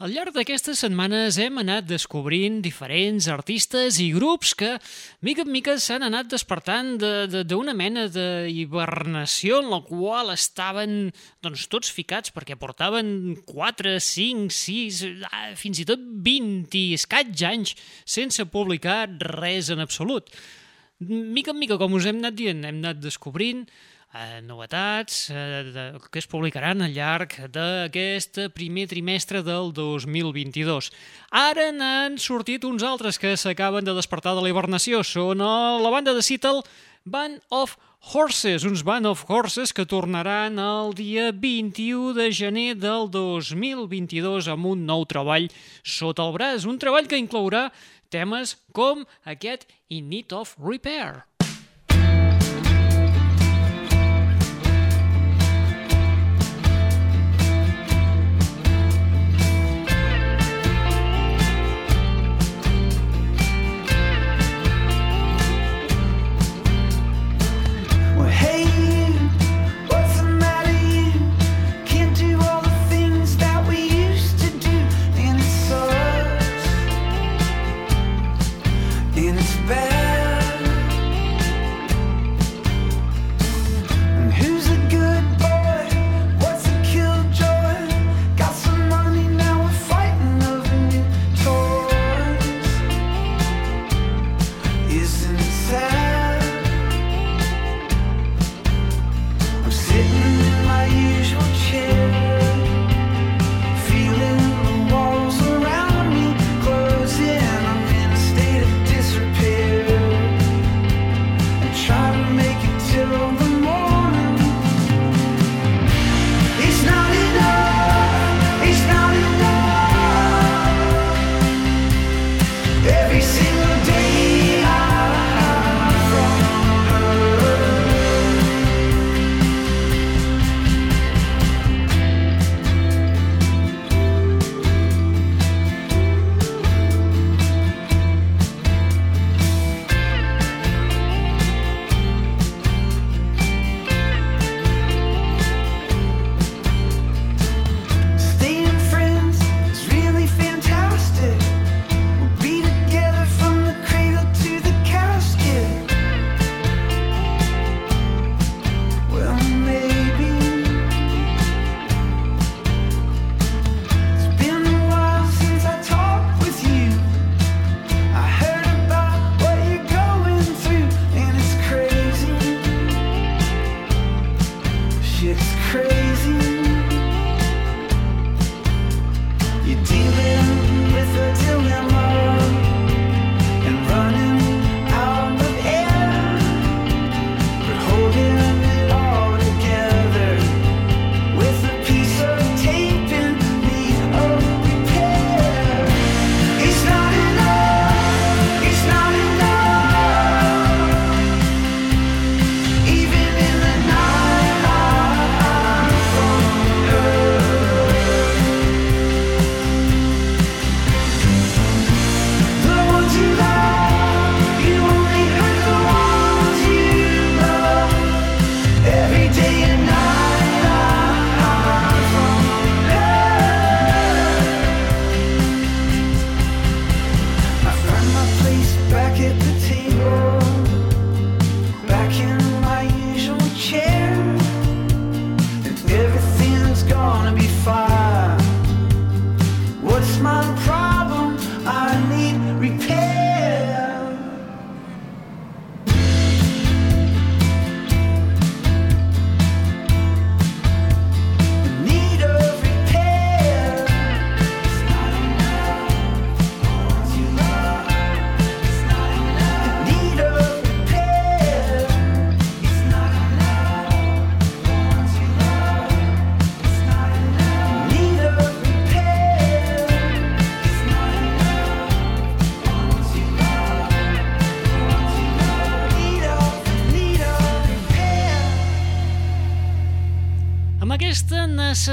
Al llarg d'aquestes setmanes hem anat descobrint diferents artistes i grups que, mica en mica, s'han anat despertant d'una de, mena de hibernació en la qual estaven doncs, tots ficats perquè portaven 4, 5, 6, fins i tot 20 i escaig anys sense publicar res en absolut. Mica en mica, com us hem anat dient, hem anat descobrint eh, novetats eh, de, que es publicaran al llarg d'aquest primer trimestre del 2022. Ara n'han sortit uns altres que s'acaben de despertar de la hibernació. Són la banda de Seattle, Band of Horses, uns Band of Horses que tornaran el dia 21 de gener del 2022 amb un nou treball sota el braç, un treball que inclourà temes com aquest In Need of Repair.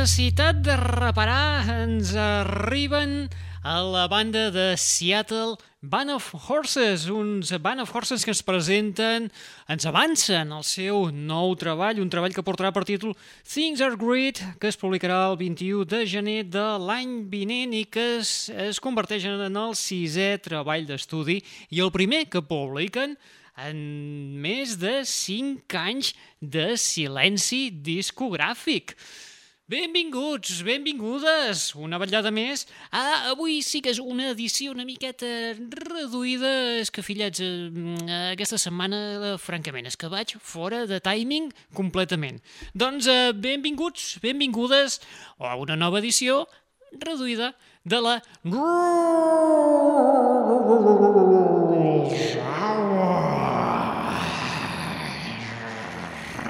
Necessitat de reparar ens arriben a la banda de Seattle Band of Horses, uns Band of Horses que ens presenten, ens avancen el seu nou treball, un treball que portarà per títol Things Are Great, que es publicarà el 21 de gener de l'any vinent i que es, es converteix en el sisè treball d'estudi i el primer que publiquen en més de 5 anys de silenci discogràfic. Benvinguts, benvingudes, una vetllada més. Ah, avui sí que és una edició una miqueta reduïda, és que fillets, eh, aquesta setmana, eh, francament, és que vaig fora de timing completament. Doncs eh, benvinguts, benvingudes a una nova edició reduïda de la...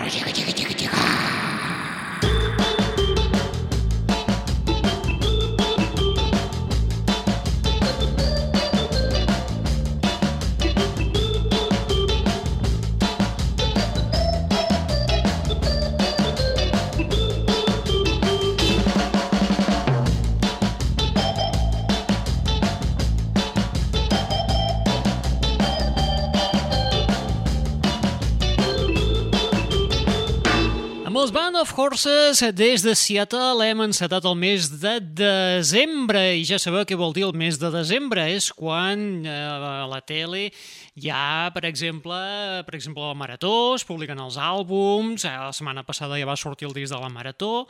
els of Horses des de Seattle. Hem encetat el mes de desembre i ja sabeu què vol dir el mes de desembre? És quan eh, a la tele hi ha, per exemple, per exemple la Marató, es publiquen els àlbums, eh, la setmana passada ja va sortir el disc de la Marató,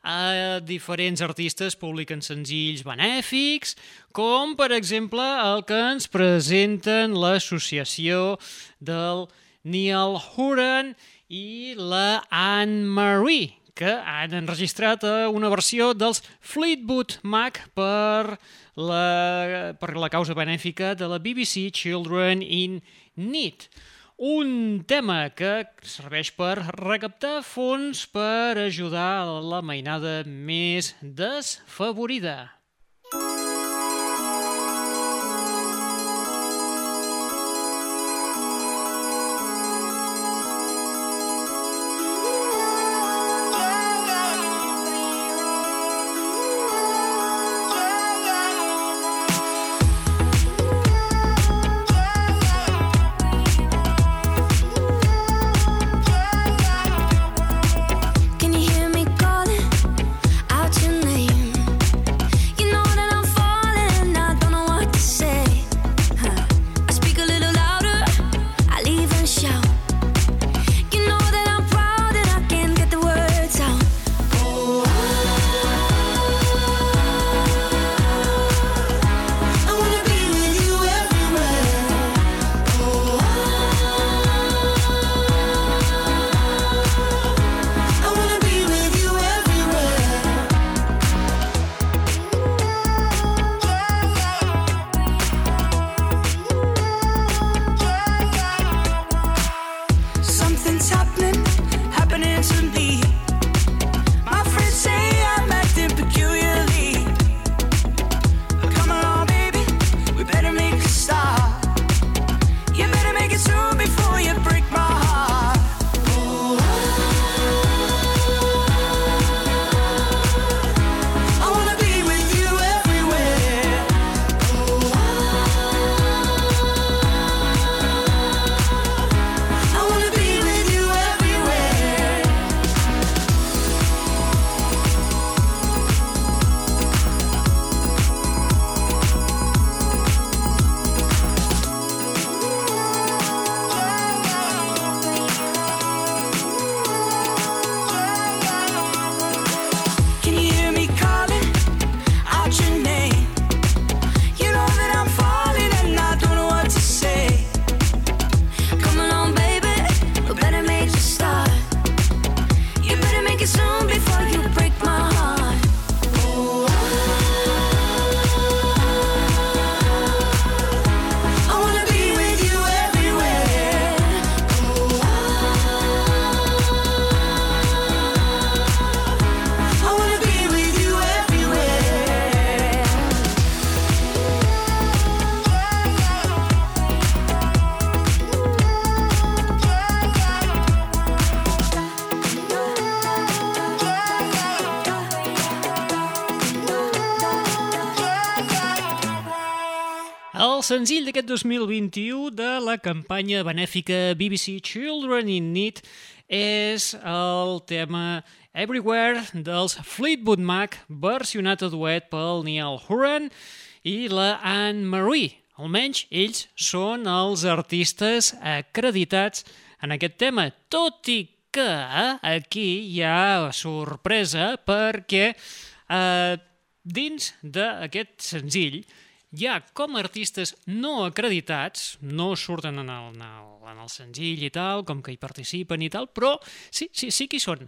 eh, diferents artistes publiquen senzills benèfics, com per exemple el que ens presenten l'associació del Neil Horan i la Anne-Marie, que han enregistrat eh, una versió dels Fleetwood Mac per la, per la causa benèfica de la BBC Children in Need. Un tema que serveix per recaptar fons per ajudar la mainada més desfavorida. Can senzill d'aquest 2021 de la campanya benèfica BBC Children in Need és el tema Everywhere dels Fleetwood Mac versionat a duet pel Neil Horan i la Anne Marie. Almenys ells són els artistes acreditats en aquest tema, tot i que aquí hi ha sorpresa perquè eh, dins d'aquest senzill ha com a artistes no acreditats, no surten en el, en el, en el senzill i tal, com que hi participen i tal, però sí, sí, sí que hi són.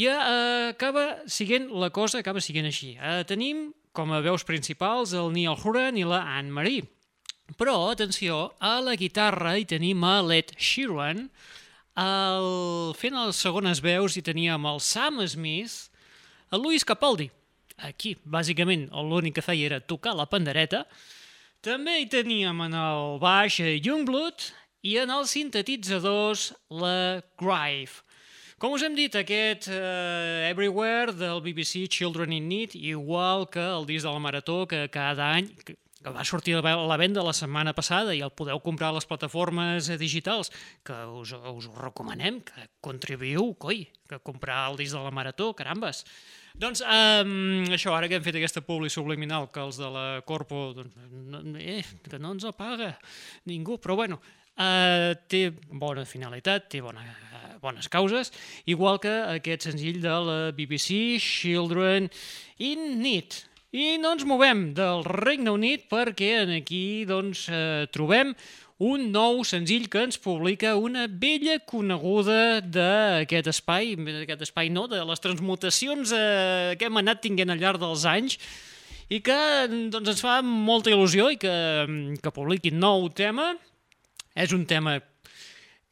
I eh, acaba siguent, la cosa acaba siguent així. Eh, tenim com a veus principals el Neil Horan i la Anne-Marie. Però, atenció, a la guitarra hi tenim a Led Sheeran, el, fent les segones veus hi teníem el Sam Smith, el Luis Capaldi, aquí, bàsicament, l'únic que feia era tocar la pandereta. També hi teníem en el baix Youngblood i en els sintetitzadors la Grive. Com us hem dit, aquest uh, Everywhere del BBC Children in Need, igual que el disc de la Marató, que cada any, que, va sortir a la venda la setmana passada i el podeu comprar a les plataformes digitals, que us, us ho recomanem, que contribuïu, coi, que comprar el disc de la Marató, carambes. Doncs um, això, ara que hem fet aquesta publi subliminal que els de la Corpo, doncs, no, eh, que no ens apaga ningú, però bueno, uh, té bona finalitat, té bona, uh, bones causes, igual que aquest senzill de la BBC, Children in Need. I no ens movem del Regne Unit perquè aquí doncs, uh, trobem un nou senzill que ens publica una vella coneguda d'aquest espai, d'aquest espai no, de les transmutacions eh, que hem anat tinguent al llarg dels anys i que doncs, ens fa molta il·lusió i que, que publiquin nou tema. És un tema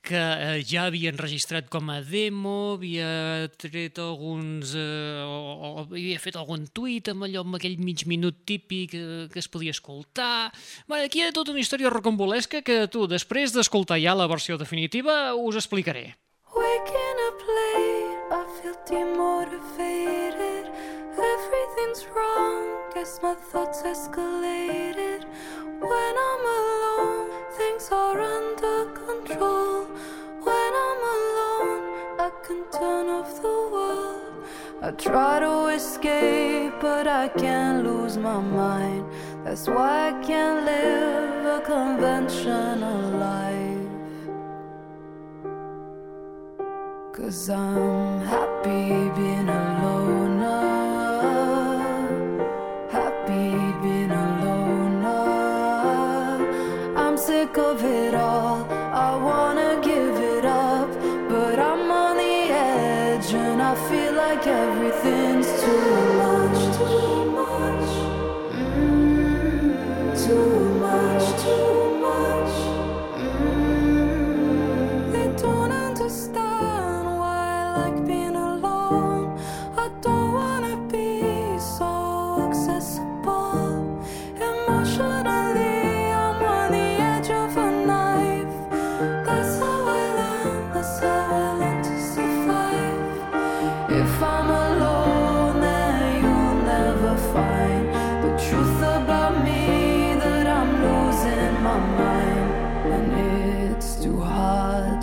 que eh, ja havia enregistrat com a demo, havia tret alguns... Eh, o, o havia fet algun tuit amb allò, amb aquell mig minut típic eh, que es podia escoltar... Bé, aquí hi ha tota una història rocambolesca que tu, després d'escoltar ja la versió definitiva, us explicaré. Waking up late, I feel demotivated Everything's wrong, guess my thoughts escalated. When I'm alone, things are under control. When I'm alone, I can turn off the world. I try to escape, but I can't lose my mind. That's why I can't live a conventional life. Cause I'm happy being alone.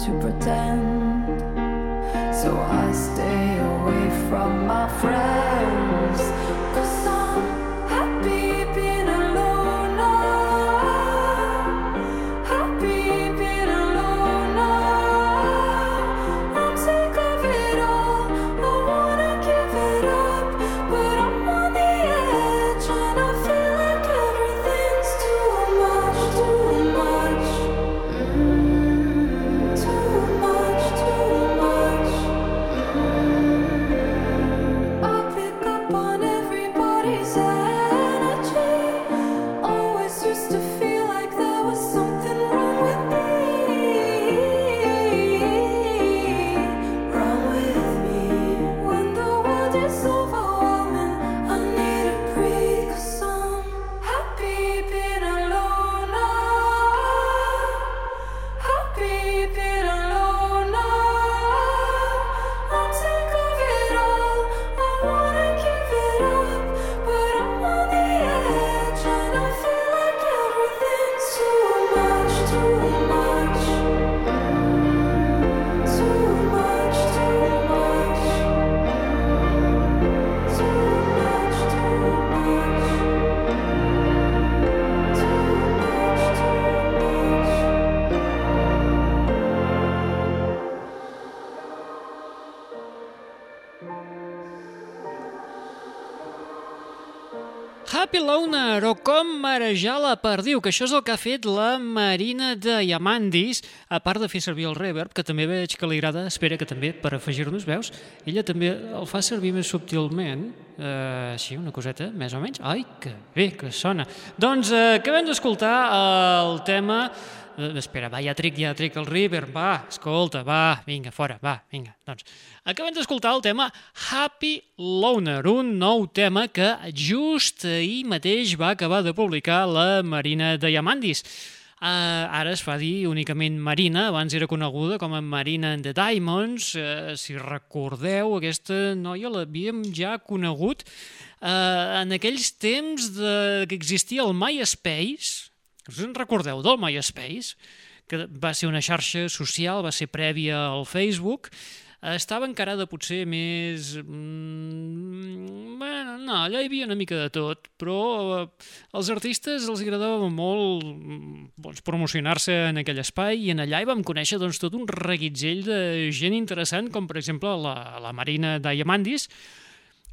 To pretend. Marejar la perdiu, que això és el que ha fet la Marina de Diamandis, a part de fer servir el reverb, que també veig que li agrada, espera que també per afegir-nos veus, ella també el fa servir més subtilment, eh, així, una coseta, més o menys. Ai, que bé que sona. Doncs eh, acabem d'escoltar el tema espera, va, ja tric, ja tric el River, va, escolta, va, vinga, fora, va, vinga. Doncs, acabem d'escoltar el tema Happy Loner, un nou tema que just ahir mateix va acabar de publicar la Marina Diamandis. Uh, ara es fa dir únicament Marina, abans era coneguda com a Marina and the Diamonds. Uh, si recordeu, aquesta noia l'havíem ja conegut uh, en aquells temps de, que existia el MySpace, us en recordeu del MySpace? Que va ser una xarxa social, va ser prèvia al Facebook, estava encarada potser més... Mm, bueno, no, allà hi havia una mica de tot, però eh, als artistes els agradava molt mm, doncs, promocionar-se en aquell espai i en allà hi vam conèixer doncs, tot un reguitzell de gent interessant, com per exemple la, la Marina Diamandis,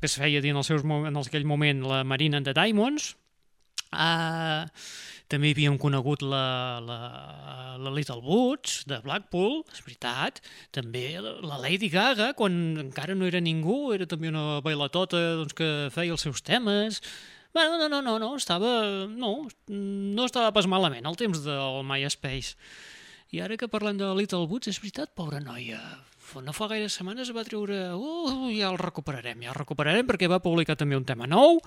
que es feia dir en, els seus, en aquell moment la Marina de Diamonds, uh, també havíem conegut la, la, la Little Boots de Blackpool, és veritat. També la Lady Gaga, quan encara no era ningú, era també una bailatota doncs, que feia els seus temes. Bueno, no, no, no, no, estava, no, no estava pas malament el temps del MySpace. I ara que parlem de Little Boots, és veritat, pobra noia, no fa gaire setmanes va treure... Uh, ja el recuperarem, ja el recuperarem perquè va publicar també un tema nou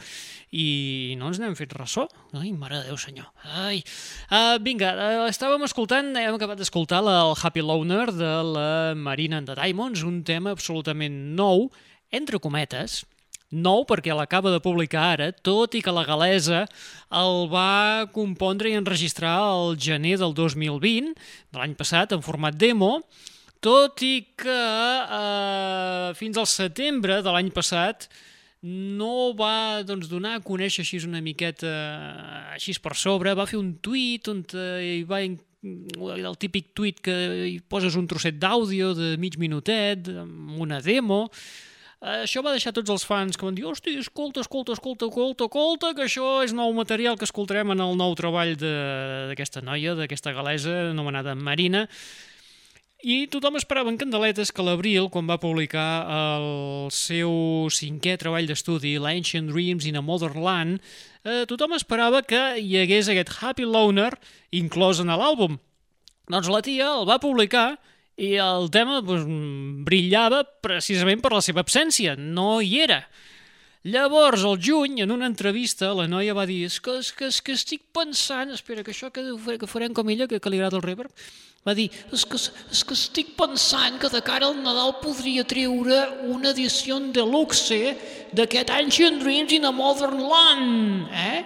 i no ens n'hem fet ressò. Ai, mare de Déu, senyor. Ai. Uh, vinga, uh, estàvem escoltant, hem acabat d'escoltar el Happy Loner de la Marina and the Diamonds, un tema absolutament nou, entre cometes, nou perquè l'acaba de publicar ara, tot i que la galesa el va compondre i enregistrar el gener del 2020, de l'any passat, en format demo, tot i que eh, fins al setembre de l'any passat no va doncs, donar a conèixer així una miqueta així per sobre, va fer un tuit on hi va el típic tuit que hi poses un trosset d'àudio de mig minutet, amb una demo, això va deixar tots els fans que van dir hosti, escolta, escolta, escolta, escolta, escolta, que això és nou material que escoltarem en el nou treball d'aquesta noia, d'aquesta galesa anomenada Marina, i tothom esperava en candeletes que l'abril, quan va publicar el seu cinquè treball d'estudi, l'Ancient Dreams in a Modern Land, eh, tothom esperava que hi hagués aquest Happy Loner inclòs en l'àlbum. Doncs la tia el va publicar i el tema doncs, brillava precisament per la seva absència, no hi era. Llavors, al juny, en una entrevista, la noia va dir és que, és que, és que estic pensant... Espera, que això que, que farem com ella, que, que li agrada el reverb. Va dir, és que, és que estic pensant que de cara al Nadal podria treure una edició de luxe d'aquest Ancient Dreams in a Modern Land, eh?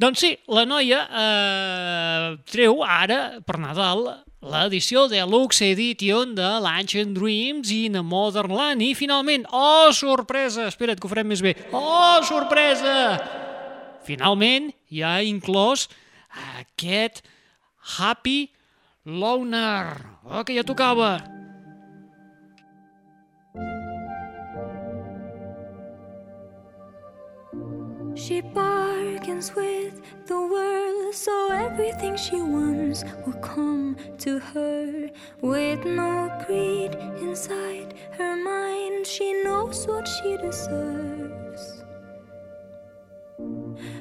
Doncs sí, la noia eh, treu ara, per Nadal, l'edició de Lux Edition de l'Ancient Dreams in a Modern Land. I finalment, oh, sorpresa, espera't que ho farem més bé, oh, sorpresa, finalment hi ha inclòs aquest Happy Loner, oh, que ja tocava. She bargains with the world so everything she wants will come to her with no greed inside her mind. She knows what she deserves.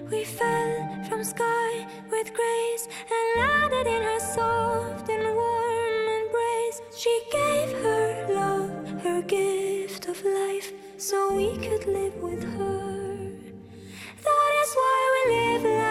We fell from sky with grace and landed in her soft and warm embrace. She gave her love, her gift of life, so we could live with her why we live life.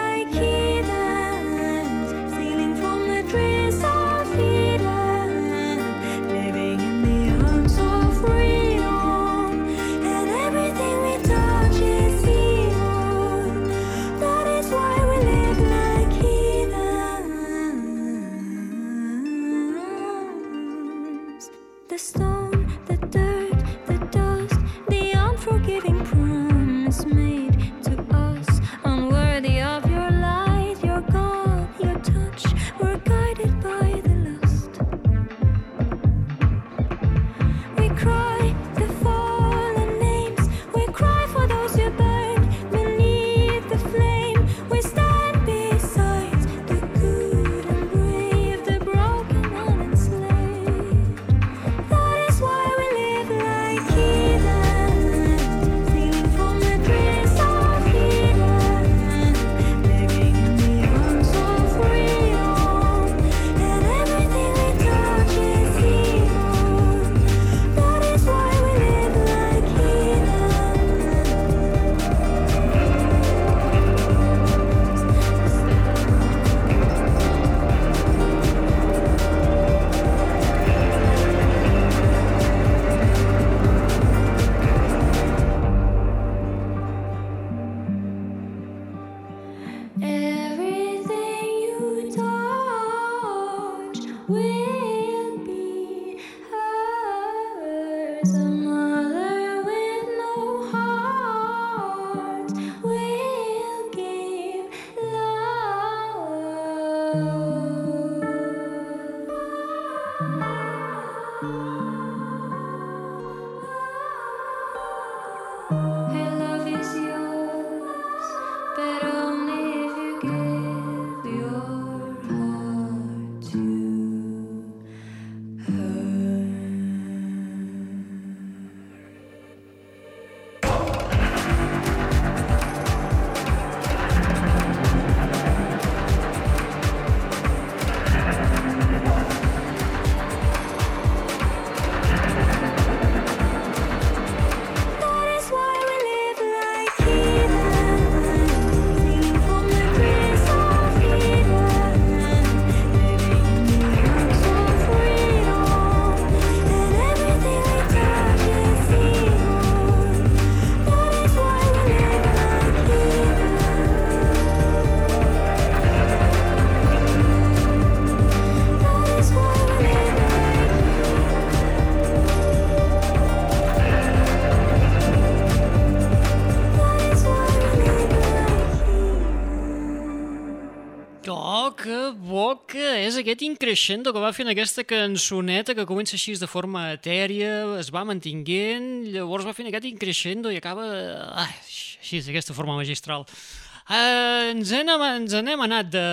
Increixendo que va fent aquesta cançoneta que comença així de forma etèria, es va mantinguent, llavors va fent aquest increixendo i acaba ai, així, d'aquesta forma magistral. Uh, ens, hem, ens n'hem anat de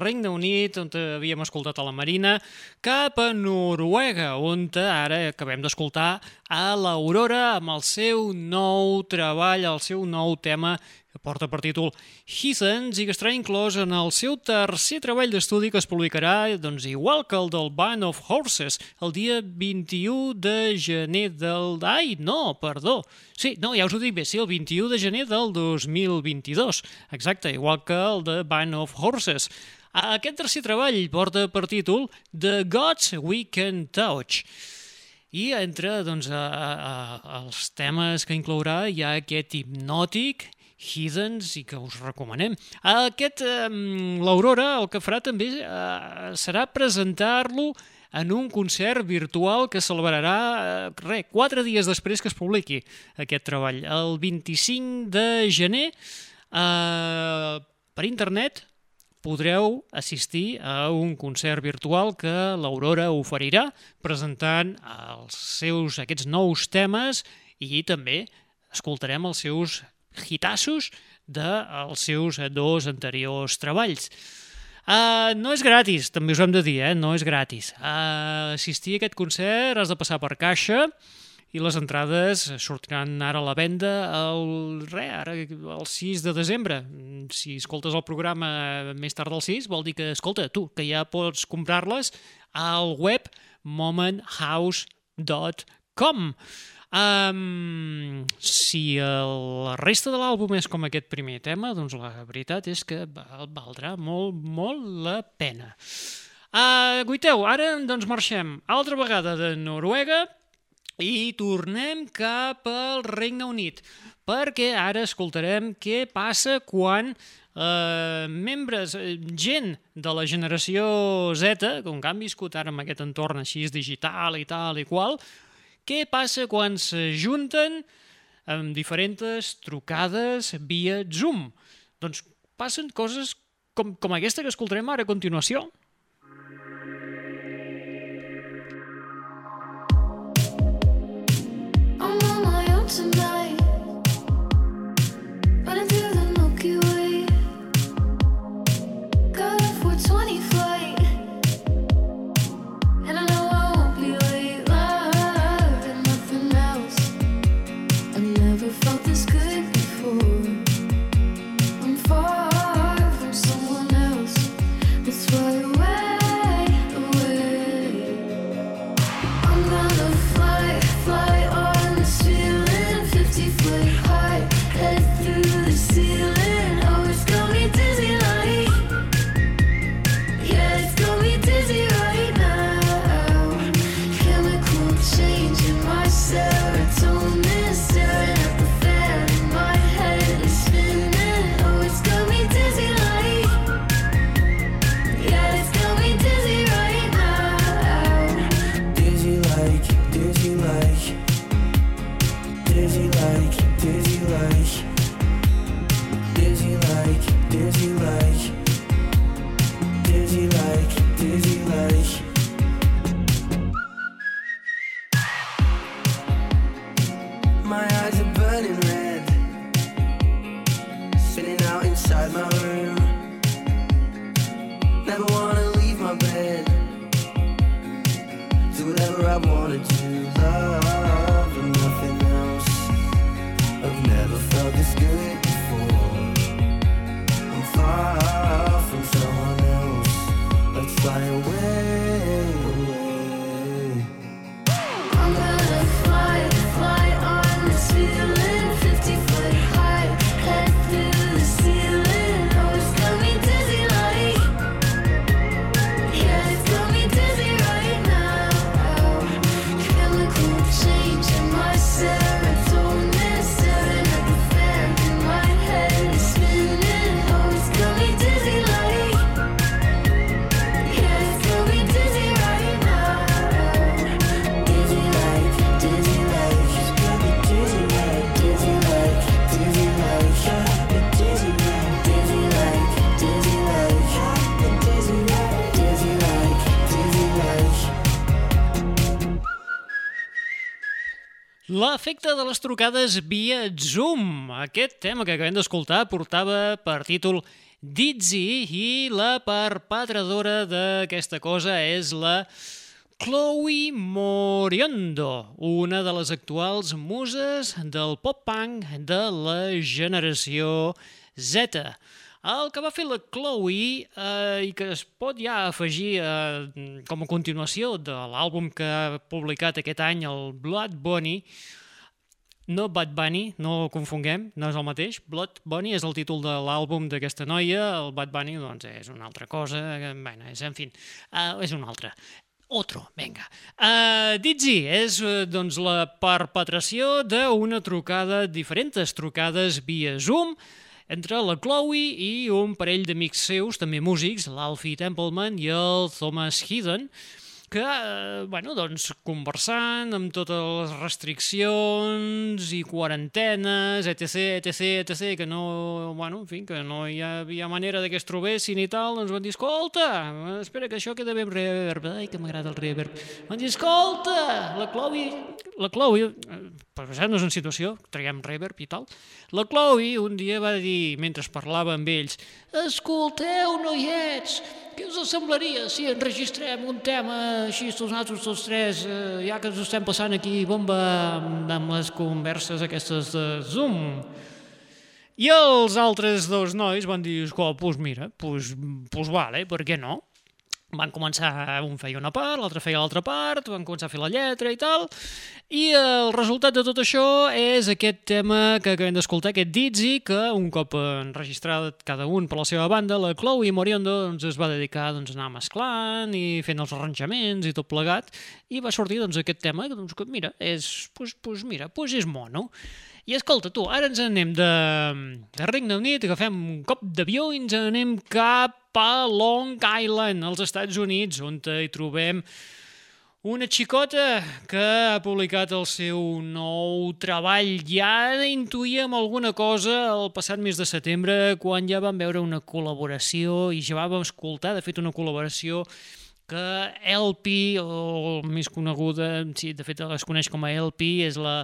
Regne Unit, on havíem escoltat a la Marina, cap a Noruega, on ara acabem d'escoltar a l'Aurora amb el seu nou treball, el seu nou tema que porta per títol Heathens i que estarà inclòs en el seu tercer treball d'estudi que es publicarà, doncs, igual que el del Band of Horses, el dia 21 de gener del... Ai, no, perdó. Sí, no, ja us ho dic bé, sí, el 21 de gener del 2022. Exacte, igual que el de Band of Horses. Aquest tercer treball porta per títol The Gods We Can Touch. I entre doncs, a, a, a, els temes que inclourà hi ha aquest hipnòtic Heathens i que us recomanem. Aquest, eh, l'Aurora, el que farà també eh, serà presentar-lo en un concert virtual que celebrarà eh, re, quatre dies després que es publiqui aquest treball. El 25 de gener, eh, per internet, podreu assistir a un concert virtual que l'Aurora oferirà presentant els seus aquests nous temes i també escoltarem els seus hitassos dels seus dos anteriors treballs. Uh, no és gratis, també us hem de dir, eh? no és gratis. Uh, assistir a aquest concert has de passar per caixa i les entrades sortiran ara a la venda el, re, ara, el 6 de desembre. Si escoltes el programa més tard del 6, vol dir que, escolta, tu, que ja pots comprar-les al web momenthouse.com. Um, si el, la resta de l'àlbum és com aquest primer tema, doncs la veritat és que val, valdrà molt, molt la pena. Uh, Guiteu, ara doncs marxem altra vegada de Noruega i tornem cap al Regne Unit, perquè ara escoltarem què passa quan eh, membres, eh, gent de la generació Z, que han viscut ara en aquest entorn així digital i tal i qual, què passa quan s'ajunten amb diferents trucades via Zoom? Doncs passen coses com, com aquesta que escoltarem ara a continuació. Tonight L'efecte de les trucades via Zoom. Aquest tema que acabem d'escoltar portava per títol Dizzy i la perpetradora d'aquesta cosa és la Chloe Moriondo, una de les actuals muses del pop-punk de la generació Z. El que va fer la Chloe eh, i que es pot ja afegir eh, com a continuació de l'àlbum que ha publicat aquest any, el Blood Bunny, no Bad Bunny, no confonguem, no és el mateix. Blood Bunny és el títol de l'àlbum d'aquesta noia, el Bad Bunny doncs, és una altra cosa, bueno, és, en fi, uh, és una altra. Otro, vinga. Uh, Dizzy és uh, doncs, la perpetració d'una trucada, diferents trucades via Zoom, entre la Chloe i un parell d'amics seus, també músics, l'Alfie Templeman i el Thomas Heaton, que, eh, bueno, doncs, conversant amb totes les restriccions i quarantenes, etc, etc, etc, que no, bueno, en fi, que no hi havia manera de que es trobessin i tal, doncs van dir, escolta, espera que això queda ben reverb, ai, que m'agrada el reverb. Van dir, escolta, la Chloe, la Chloe, eh, per posar-nos en situació, traiem reverb i tal, la Chloe un dia va dir, mentre parlava amb ells, escolteu, noiets, què us semblaria si enregistrem un tema així tots nosaltres tots tres, eh, ja que ens estem passant aquí bomba amb les converses aquestes de Zoom? I els altres dos nois van dir, escolta, doncs mira, doncs, doncs vale, per què no? Van començar, un feia una part, l'altre feia l'altra part, van començar a fer la lletra i tal, i el resultat de tot això és aquest tema que acabem d'escoltar, aquest Dizzy, que un cop enregistrat cada un per la seva banda, la Chloe Moriondo doncs, es va dedicar doncs, a anar mesclant i fent els arranjaments i tot plegat, i va sortir doncs, aquest tema doncs, que mira, és, pues, pues, mira, pues és mono. I escolta, tu, ara ens anem de, de Regne Unit, agafem un cop d'avió i ens anem cap a Long Island, als Estats Units, on hi trobem una xicota que ha publicat el seu nou treball. Ja intuïem alguna cosa el passat mes de setembre, quan ja vam veure una col·laboració i ja vam escoltar, de fet, una col·laboració que LP, o més coneguda, sí, de fet es coneix com a LP, és la,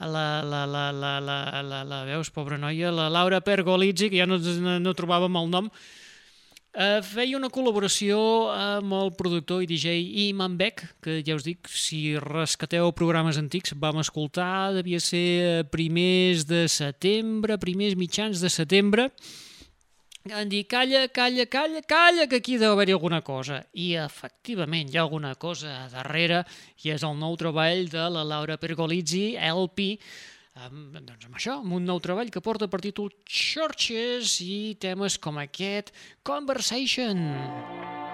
la, la, la, la, la, la, la veus, pobra noia, la Laura Pergolizzi, que ja no, no trobàvem el nom, Uh, feia una col·laboració amb el productor i DJ Iman Beck, que ja us dic, si rescateu programes antics, vam escoltar, devia ser primers de setembre, primers mitjans de setembre, van dir, calla, calla, calla, calla, que aquí deu haver-hi alguna cosa. I, efectivament, hi ha alguna cosa darrere, i és el nou treball de la Laura Pergolizzi, LP, amb, doncs amb això, amb un nou treball que porta per títol Churches i temes com aquest Conversation. Conversation.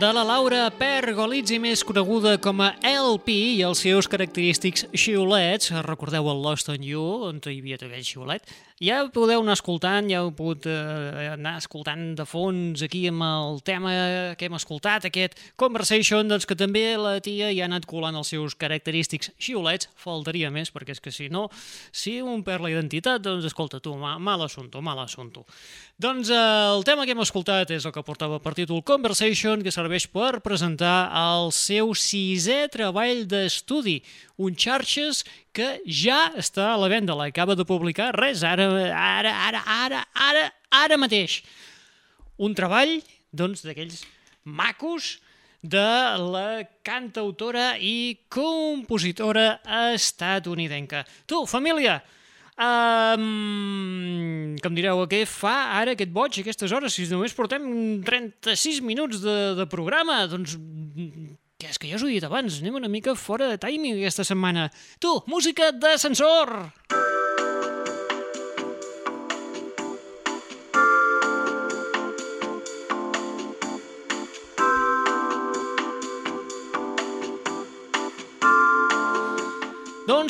De la Laura Pergolizzi, més coneguda com a LP, i els seus característics xiulets, recordeu el Lost on You, on hi havia aquell xiulet, ja podeu anar escoltant, ja heu pogut eh, anar escoltant de fons aquí amb el tema que hem escoltat, aquest Conversation, doncs que també la tia ja ha anat colant els seus característics xiulets, faltaria més, perquè és que si no, si un perd la identitat, doncs escolta tu, mal, mal assunto, mal assunto. Doncs eh, el tema que hem escoltat és el que portava per títol Conversation, que serveix per presentar el seu sisè treball d'estudi, un xarxes que ja està a la venda, l'acaba de publicar res, ara, ara, ara, ara, ara, ara mateix. Un treball, doncs, d'aquells macos de la cantautora i compositora estatunidenca. Tu, família, Um, com direu, què fa ara aquest boig a aquestes hores? Si només portem 36 minuts de, de programa, doncs que és que ja us ho he dit abans, anem una mica fora de timing aquesta setmana. Tu, música d'ascensor! Música Doncs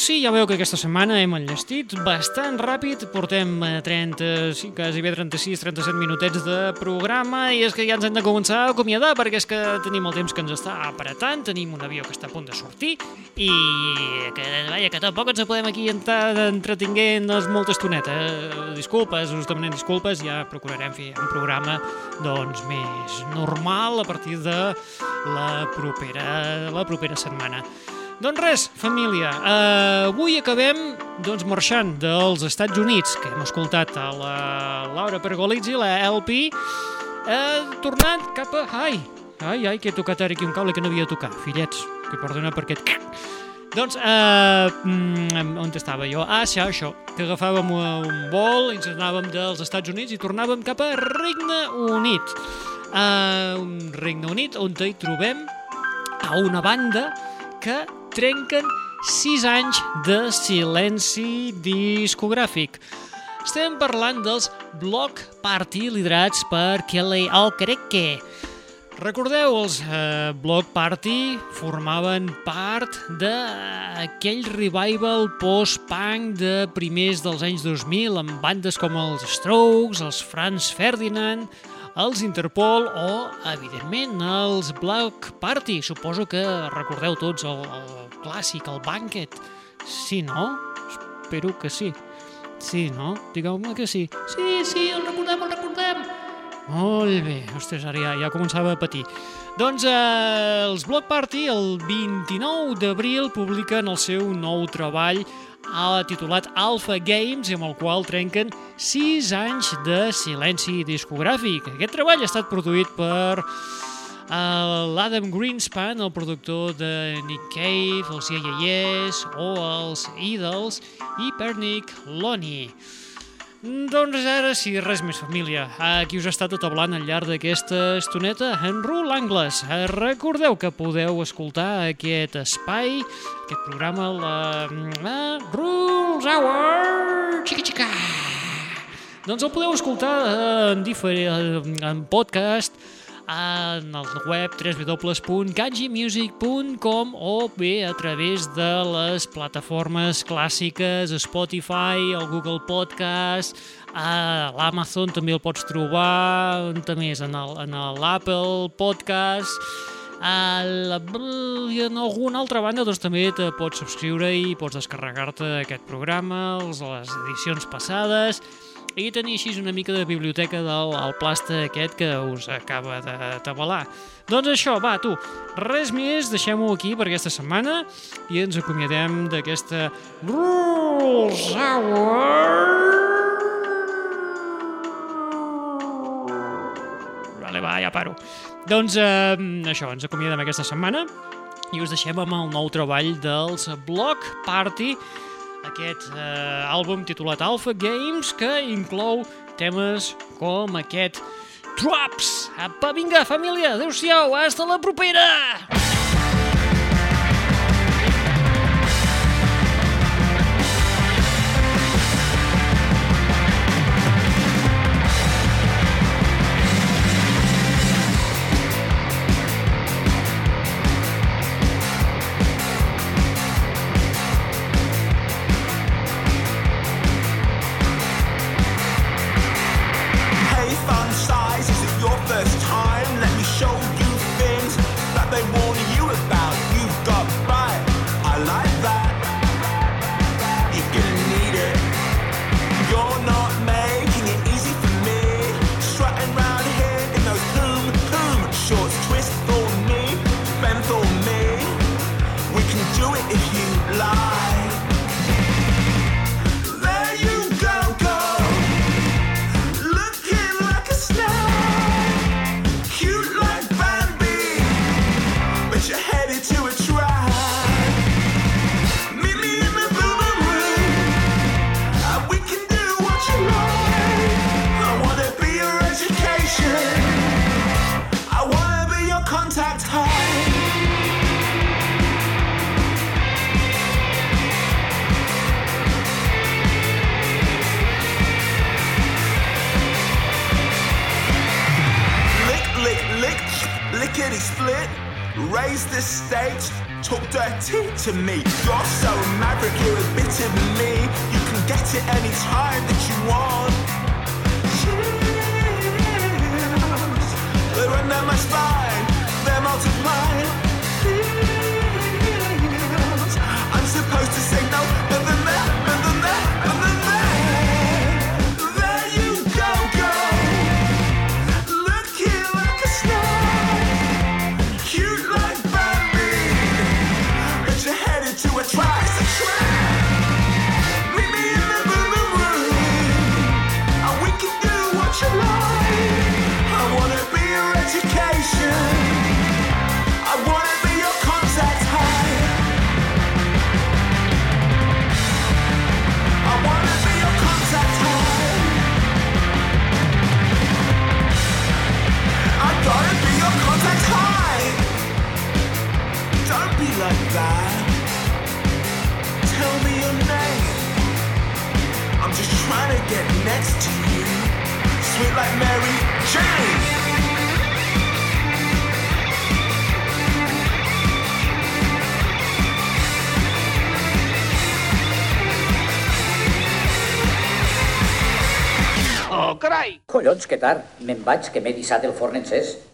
sí, ja veu que aquesta setmana hem enllestit bastant ràpid, portem 30, eh, sí, quasi bé 36-37 minutets de programa i és que ja ens hem de començar a acomiadar perquè és que tenim el temps que ens està apretant, tenim un avió que està a punt de sortir i que, vaja, que tampoc ens podem aquí entrar entretinguent molta estoneta. Eh? Disculpes, us demanem disculpes, ja procurarem fer un programa doncs més normal a partir de la propera, la propera setmana. Doncs res, família, uh, avui acabem doncs, marxant dels Estats Units, que hem escoltat a la Laura Pergolizzi, la LP, uh, eh, tornant cap a... Ai, ai, ai, que he tocat ara aquí un cable que no havia de tocar, fillets, que perdona per aquest... Doncs, uh, on estava jo? Ah, sí, això, que agafàvem un vol, ens anàvem dels Estats Units i tornàvem cap a Regne Unit. Uh, un Regne Unit on hi trobem a una banda que trenquen 6 anys de silenci discogràfic. Estem parlant dels Block Party liderats per Kelly Alcareque. Recordeu, els eh, Block Party formaven part d'aquell revival post-punk de primers dels anys 2000 amb bandes com els Strokes, els Franz Ferdinand, els Interpol o, evidentment, els Black Party. Suposo que recordeu tots el, el clàssic, el Banquet. Sí, no? Espero que sí. Sí, no? Digueu-me que sí. Sí, sí, el recordem, el recordem. Molt bé. Ostres, ara ja, ja començava a patir. Doncs eh, els Block Party el 29 d'abril publiquen el seu nou treball titulat Alpha Games, amb el qual trenquen 6 anys de silenci discogràfic. Aquest treball ha estat produït per uh, l'Adam Greenspan, el productor de Nick Cave, els yeah Yes o els Idols, i per Nick Loney. Doncs ara sí, res més família. Aquí us ha estat atablant al llarg d'aquesta estoneta en Rul Angles. Recordeu que podeu escoltar aquest espai, aquest programa, la, la Rules Hour, xica xica. Doncs el podeu escoltar en, diferent, en podcast, en el web www.kanjimusic.com o bé a través de les plataformes clàssiques, Spotify, el Google Podcast, a l'Amazon també el pots trobar, on més, en l'Apple Podcast, a la, i en alguna altra banda doncs, també te pots subscriure i pots descarregar-te aquest programa, les edicions passades, i tenir així una mica de biblioteca del el plasta aquest que us acaba de tabalar. Doncs això, va, tu, res més, deixem-ho aquí per aquesta setmana i ens acomiadem d'aquesta Rules Hour! Vale, va, ja paro. Doncs eh, això, ens acomiadem aquesta setmana i us deixem amb el nou treball dels Block Party aquest eh, àlbum titulat Alpha Games que inclou temes com aquest Traps! Apa, vinga, família, adeu-siau, hasta la propera! They ran down my spine, they're. next to you, sweet like Mary Jane. Oh, carai! Collons, que tard. Me'n vaig, que m'he dissat el forn encès.